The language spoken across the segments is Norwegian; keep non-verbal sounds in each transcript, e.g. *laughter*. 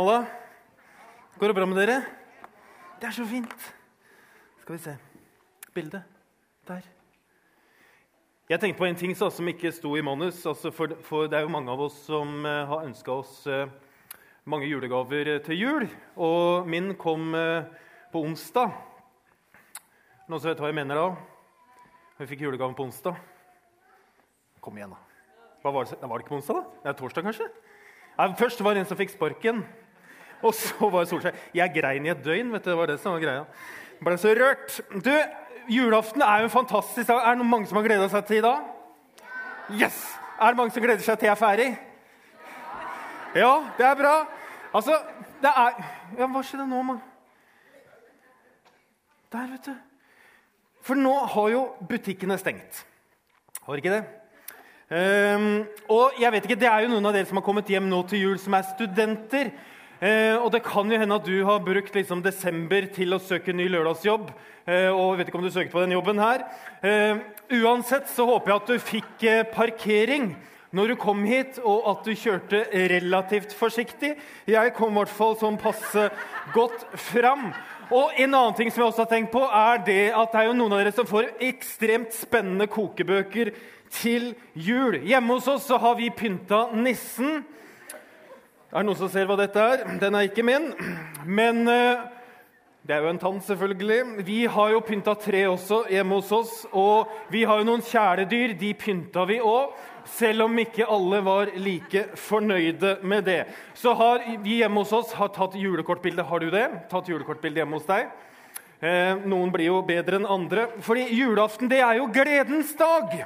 Halla. Går det bra med dere? Det er så fint. Skal vi se Bildet. Der. Jeg tenkte på en ting så, som ikke sto i manus. Altså for, for, det er jo mange av oss som uh, har ønska oss uh, mange julegaver til jul. Og min kom uh, på onsdag. Noen som vet hva jeg mener da? Vi fikk julegaven på onsdag. Kom igjen, da. Hva var, det? var det ikke på onsdag, da? Det er torsdag, kanskje? Nei, først var det en som fikk sparken. *laughs* Og så var det Solskjær. Jeg grein i et døgn. vet du, det var det som var greia. Ble så rørt. Du, Julaften er jo en fantastisk dag. Er det mange som har gleda seg til i dag? Yes! Er det mange som gleder seg til jeg er ferdig? Ja, det er bra. Altså, det er Ja, hva skjedde nå, mann? Der, vet du. For nå har jo butikkene stengt. Har ikke det? Um, og jeg vet ikke, Det er jo noen av dere som har kommet hjem nå til jul, som er studenter. Eh, og det kan jo hende at du har brukt liksom, desember til å søke ny lørdagsjobb. Eh, og jeg vet ikke om du søkte på den jobben her. Eh, uansett så håper jeg at du fikk eh, parkering når du kom hit, og at du kjørte relativt forsiktig. Jeg kom i hvert fall sånn passe godt fram. Og en annen ting som jeg også har tenkt på, er det at det er jo noen av dere som får ekstremt spennende kokebøker til jul. Hjemme hos oss så har vi pynta nissen. Er det noen som ser hva dette er? Den er ikke min. Men uh, det er jo en tann, selvfølgelig. Vi har jo pynta tre også hjemme hos oss. Og vi har jo noen kjæledyr. De pynta vi òg. Selv om ikke alle var like fornøyde med det. Så har vi hjemme hos oss har tatt julekortbilde. Har du det? Tatt julekortbilde hjemme hos deg? Eh, noen blir jo bedre enn andre. Fordi julaften, det er jo gledens dag.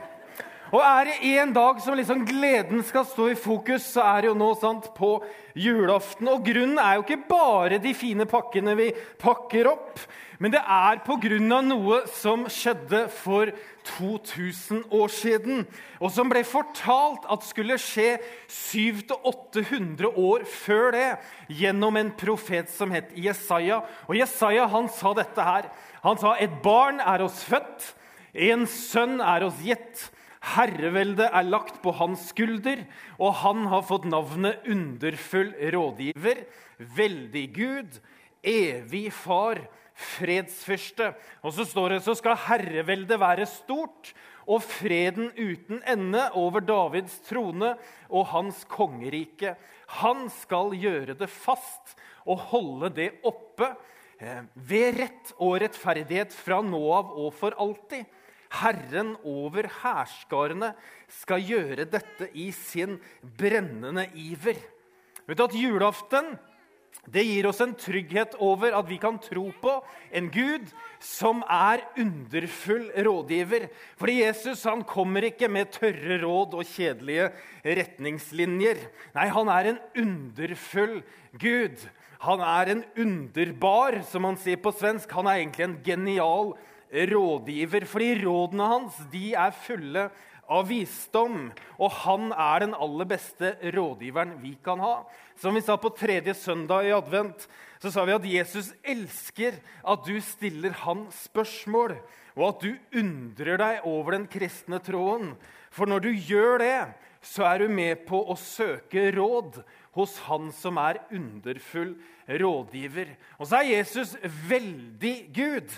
Og er det én dag som liksom gleden skal stå i fokus, så er det jo nå sant, på julaften. Og grunnen er jo ikke bare de fine pakkene vi pakker opp, men det er av noe som skjedde for 2000 år siden, og som ble fortalt at skulle skje 700-800 år før det, gjennom en profet som het Jesaja. Og Jesaja han sa dette her. Han sa et barn er oss født, en sønn er oss gitt. Herreveldet er lagt på hans skulder, og han har fått navnet Underfull rådgiver, veldig Gud, evig far, fredsfyrste. Og så står det så skal herreveldet være stort og freden uten ende over Davids trone og hans kongerike. Han skal gjøre det fast og holde det oppe eh, ved rett og rettferdighet fra nå av og for alltid. Herren over hærskarene skal gjøre dette i sin brennende iver. Vet du at Julaften det gir oss en trygghet over at vi kan tro på en Gud som er underfull rådgiver. Fordi Jesus han kommer ikke med tørre råd og kjedelige retningslinjer. Nei, han er en underfull Gud. Han er en underbar, som man sier på svensk. Han er egentlig en genial Gud rådgiver. Fordi rådene hans er fulle av visdom, og han er den aller beste rådgiveren vi kan ha. Som vi sa på tredje søndag i advent, så sa vi at Jesus elsker at du stiller han spørsmål, og at du undrer deg over den kristne tråden. For når du gjør det, så er du med på å søke råd hos han som er underfull rådgiver. Og så er Jesus veldig Gud.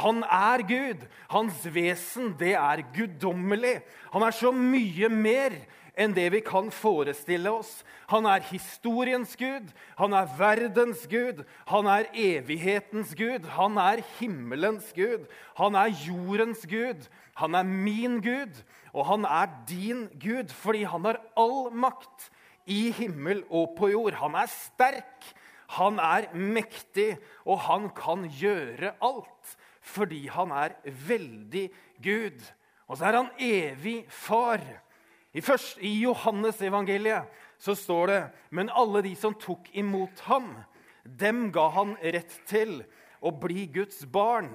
Han er Gud. Hans vesen, det er guddommelig. Han er så mye mer enn det vi kan forestille oss. Han er historiens gud, han er verdens gud, han er evighetens gud, han er himmelens gud, han er jordens gud, han er min gud, og han er din gud, fordi han har all makt i himmel og på jord. Han er sterk, han er mektig, og han kan gjøre alt fordi han er veldig Gud. Og så er han evig far. I, først, i Johannes-evangeliet så står det Men alle de som tok imot ham, dem ga han rett til å bli Guds barn,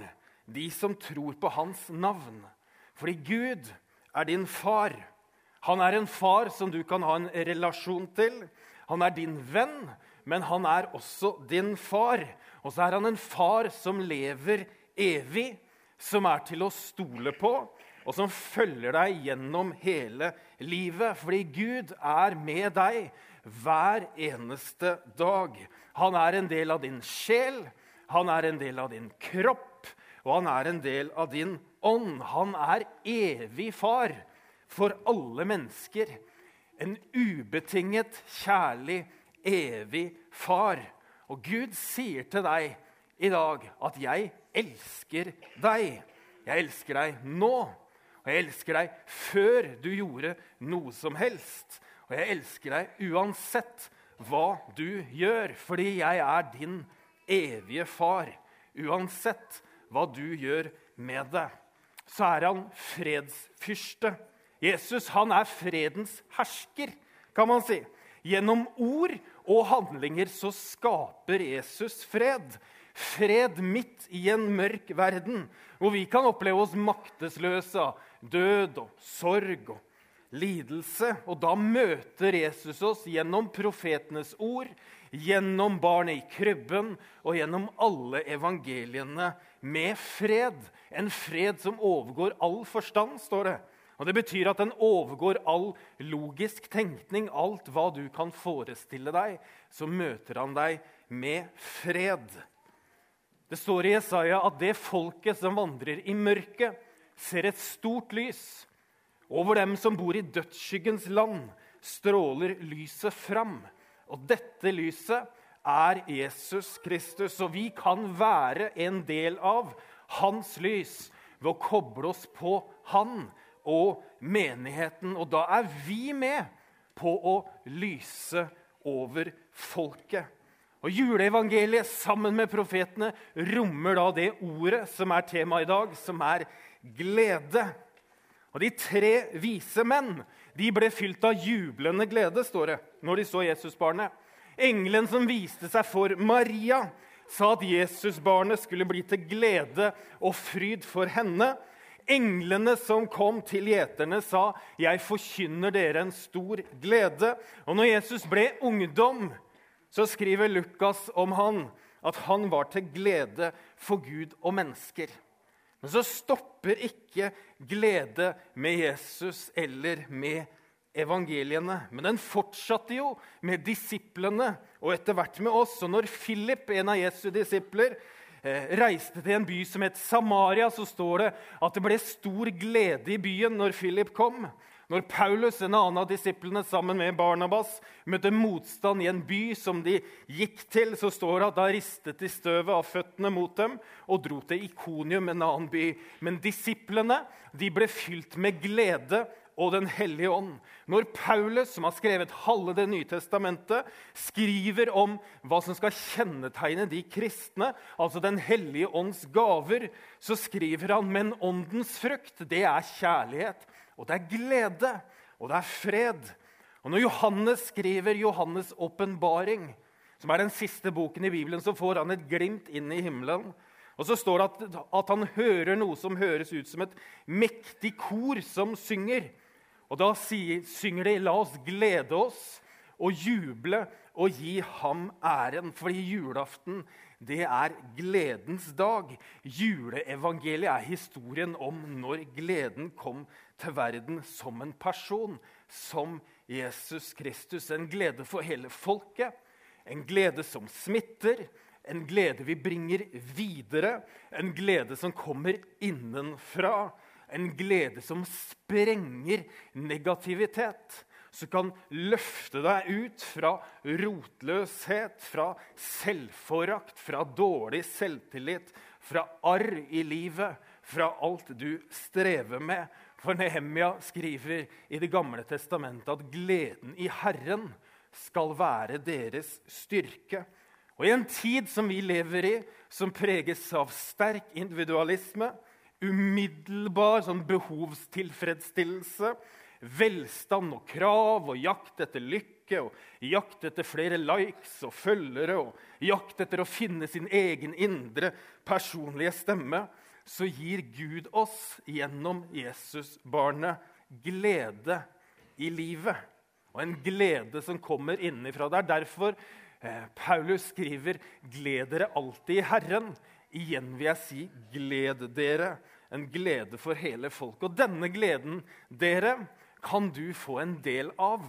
de som tror på hans navn. Fordi Gud er din far. Han er en far som du kan ha en relasjon til. Han er din venn, men han er også din far. Og så er han en far som lever evig, som er til å stole på, og som følger deg gjennom hele livet. Fordi Gud er med deg hver eneste dag. Han er en del av din sjel, han er en del av din kropp, og han er en del av din ånd. Han er evig far for alle mennesker. En ubetinget, kjærlig, evig far. Og Gud sier til deg i dag at 'jeg elsker deg'. Jeg elsker deg nå, og jeg elsker deg før du gjorde noe som helst. Og jeg elsker deg uansett hva du gjør, fordi jeg er din evige far. Uansett hva du gjør med det, så er han fredsfyrste. Jesus han er fredens hersker, kan man si. Gjennom ord og handlinger så skaper Jesus fred. Fred midt i en mørk verden, hvor vi kan oppleve oss maktesløse av død og sorg og lidelse. Og da møter Jesus oss gjennom profetenes ord, gjennom barnet i krybben og gjennom alle evangeliene med fred. En fred som overgår all forstand, står det. Og Det betyr at den overgår all logisk tenkning. Alt hva du kan forestille deg, så møter han deg med fred. Det står i Jesaja at det folket som vandrer i mørket, ser et stort lys. Over dem som bor i dødsskyggens land, stråler lyset fram. Og dette lyset er Jesus Kristus, og vi kan være en del av hans lys ved å koble oss på han og menigheten. Og da er vi med på å lyse over folket. Og Juleevangeliet sammen med profetene rommer da det ordet som er tema i dag, som er glede. Og De tre vise menn de ble fylt av jublende glede står det, når de så Jesusbarnet. Engelen som viste seg for Maria, sa at Jesusbarnet skulle bli til glede og fryd for henne. Englene som kom til gjeterne, sa, 'Jeg forkynner dere en stor glede.' Og når Jesus ble ungdom, så skriver Lukas om han at han var til glede for Gud og mennesker. Men så stopper ikke glede med Jesus eller med evangeliene. Men den fortsatte jo med disiplene og etter hvert med oss. Og når Philip, en av Jesu disipler, Eh, reiste til en by som het Samaria, så står det at det ble stor glede i byen når Philip kom. Når Paulus, en annen av disiplene, sammen med Barnabas møtte motstand i en by som de gikk til, så står det at da ristet de støvet av føttene mot dem og dro til Ikonium, en annen by. Men disiplene de ble fylt med glede og Den hellige ånd. Når Paulus, som har skrevet halve Det nye testamentet, skriver om hva som skal kjennetegne de kristne, altså Den hellige ånds gaver, så skriver han men åndens frukt, det er kjærlighet, og det er glede, og det er fred. Og Når Johannes skriver Johannes' åpenbaring, som er den siste boken i Bibelen, så får han et glimt inn i himmelen. Og så står det at, at han hører noe som høres ut som et mektig kor som synger. Og da sier, synger de 'La oss glede oss og juble og gi ham æren'. Fordi julaften det er gledens dag. Juleevangeliet er historien om når gleden kom til verden som en person, som Jesus Kristus. En glede for hele folket, en glede som smitter, en glede vi bringer videre, en glede som kommer innenfra en glede som sprenger negativitet. Som kan løfte deg ut fra rotløshet, fra selvforakt, fra dårlig selvtillit, fra arr i livet, fra alt du strever med. For Nehemia skriver i Det gamle testamentet at gleden i Herren skal være deres styrke. Og I en tid som vi lever i, som preges av sterk individualisme, umiddelbar sånn behovstilfredsstillelse, velstand og krav og jakt etter lykke og jakt etter flere likes og følgere og jakt etter å finne sin egen indre personlige stemme, så gir Gud oss gjennom Jesusbarnet glede i livet. Og en glede som kommer innenfra. Det er derfor eh, Paulus skriver 'Gled dere alltid i Herren'. Igjen vil jeg si, gled dere. En glede for hele folket. Og denne gleden, dere, kan du få en del av.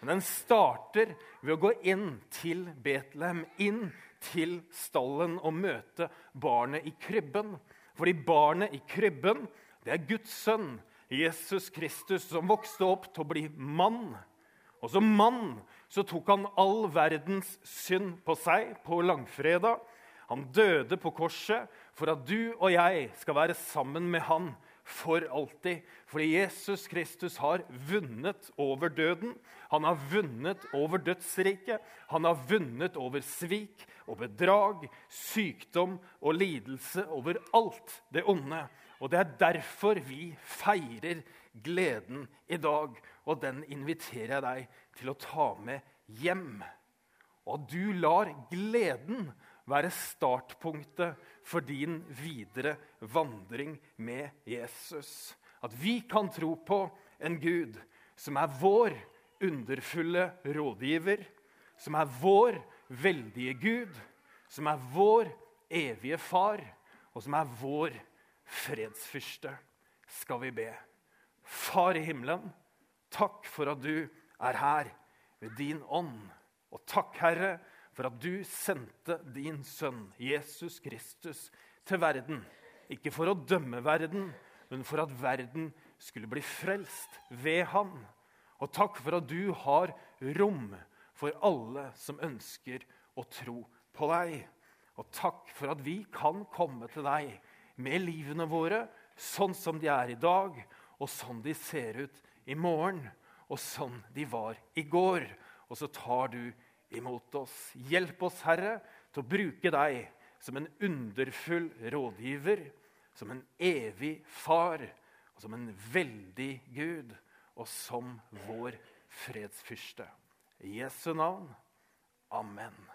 Men den starter ved å gå inn til Betlehem, inn til stallen og møte barnet i krybben. Fordi barnet i krybben, det er Guds sønn, Jesus Kristus, som vokste opp til å bli mann. Og som mann så tok han all verdens synd på seg på langfredag. Han døde på korset for at du og jeg skal være sammen med han for alltid. Fordi Jesus Kristus har vunnet over døden. Han har vunnet over dødsriket. Han har vunnet over svik og bedrag, sykdom og lidelse. Over alt det onde. Og det er derfor vi feirer gleden i dag. Og den inviterer jeg deg til å ta med hjem. Og du lar gleden være startpunktet for din videre vandring med Jesus. At vi kan tro på en Gud som er vår underfulle rådgiver, som er vår veldige Gud, som er vår evige far, og som er vår fredsfyrste, skal vi be. Far i himmelen, takk for at du er her ved din ånd. Og takk, Herre, for at du sendte din sønn Jesus Kristus til verden. Ikke for å dømme verden, men for at verden skulle bli frelst ved han. Og takk for at du har rom for alle som ønsker å tro på deg. Og takk for at vi kan komme til deg med livene våre sånn som de er i dag, og sånn de ser ut i morgen, og sånn de var i går. Og så tar du imot oss. Hjelp oss, Herre, til å bruke deg som en underfull rådgiver, som en evig far og som en veldig Gud, og som vår fredsfyrste. I Jesu navn. Amen.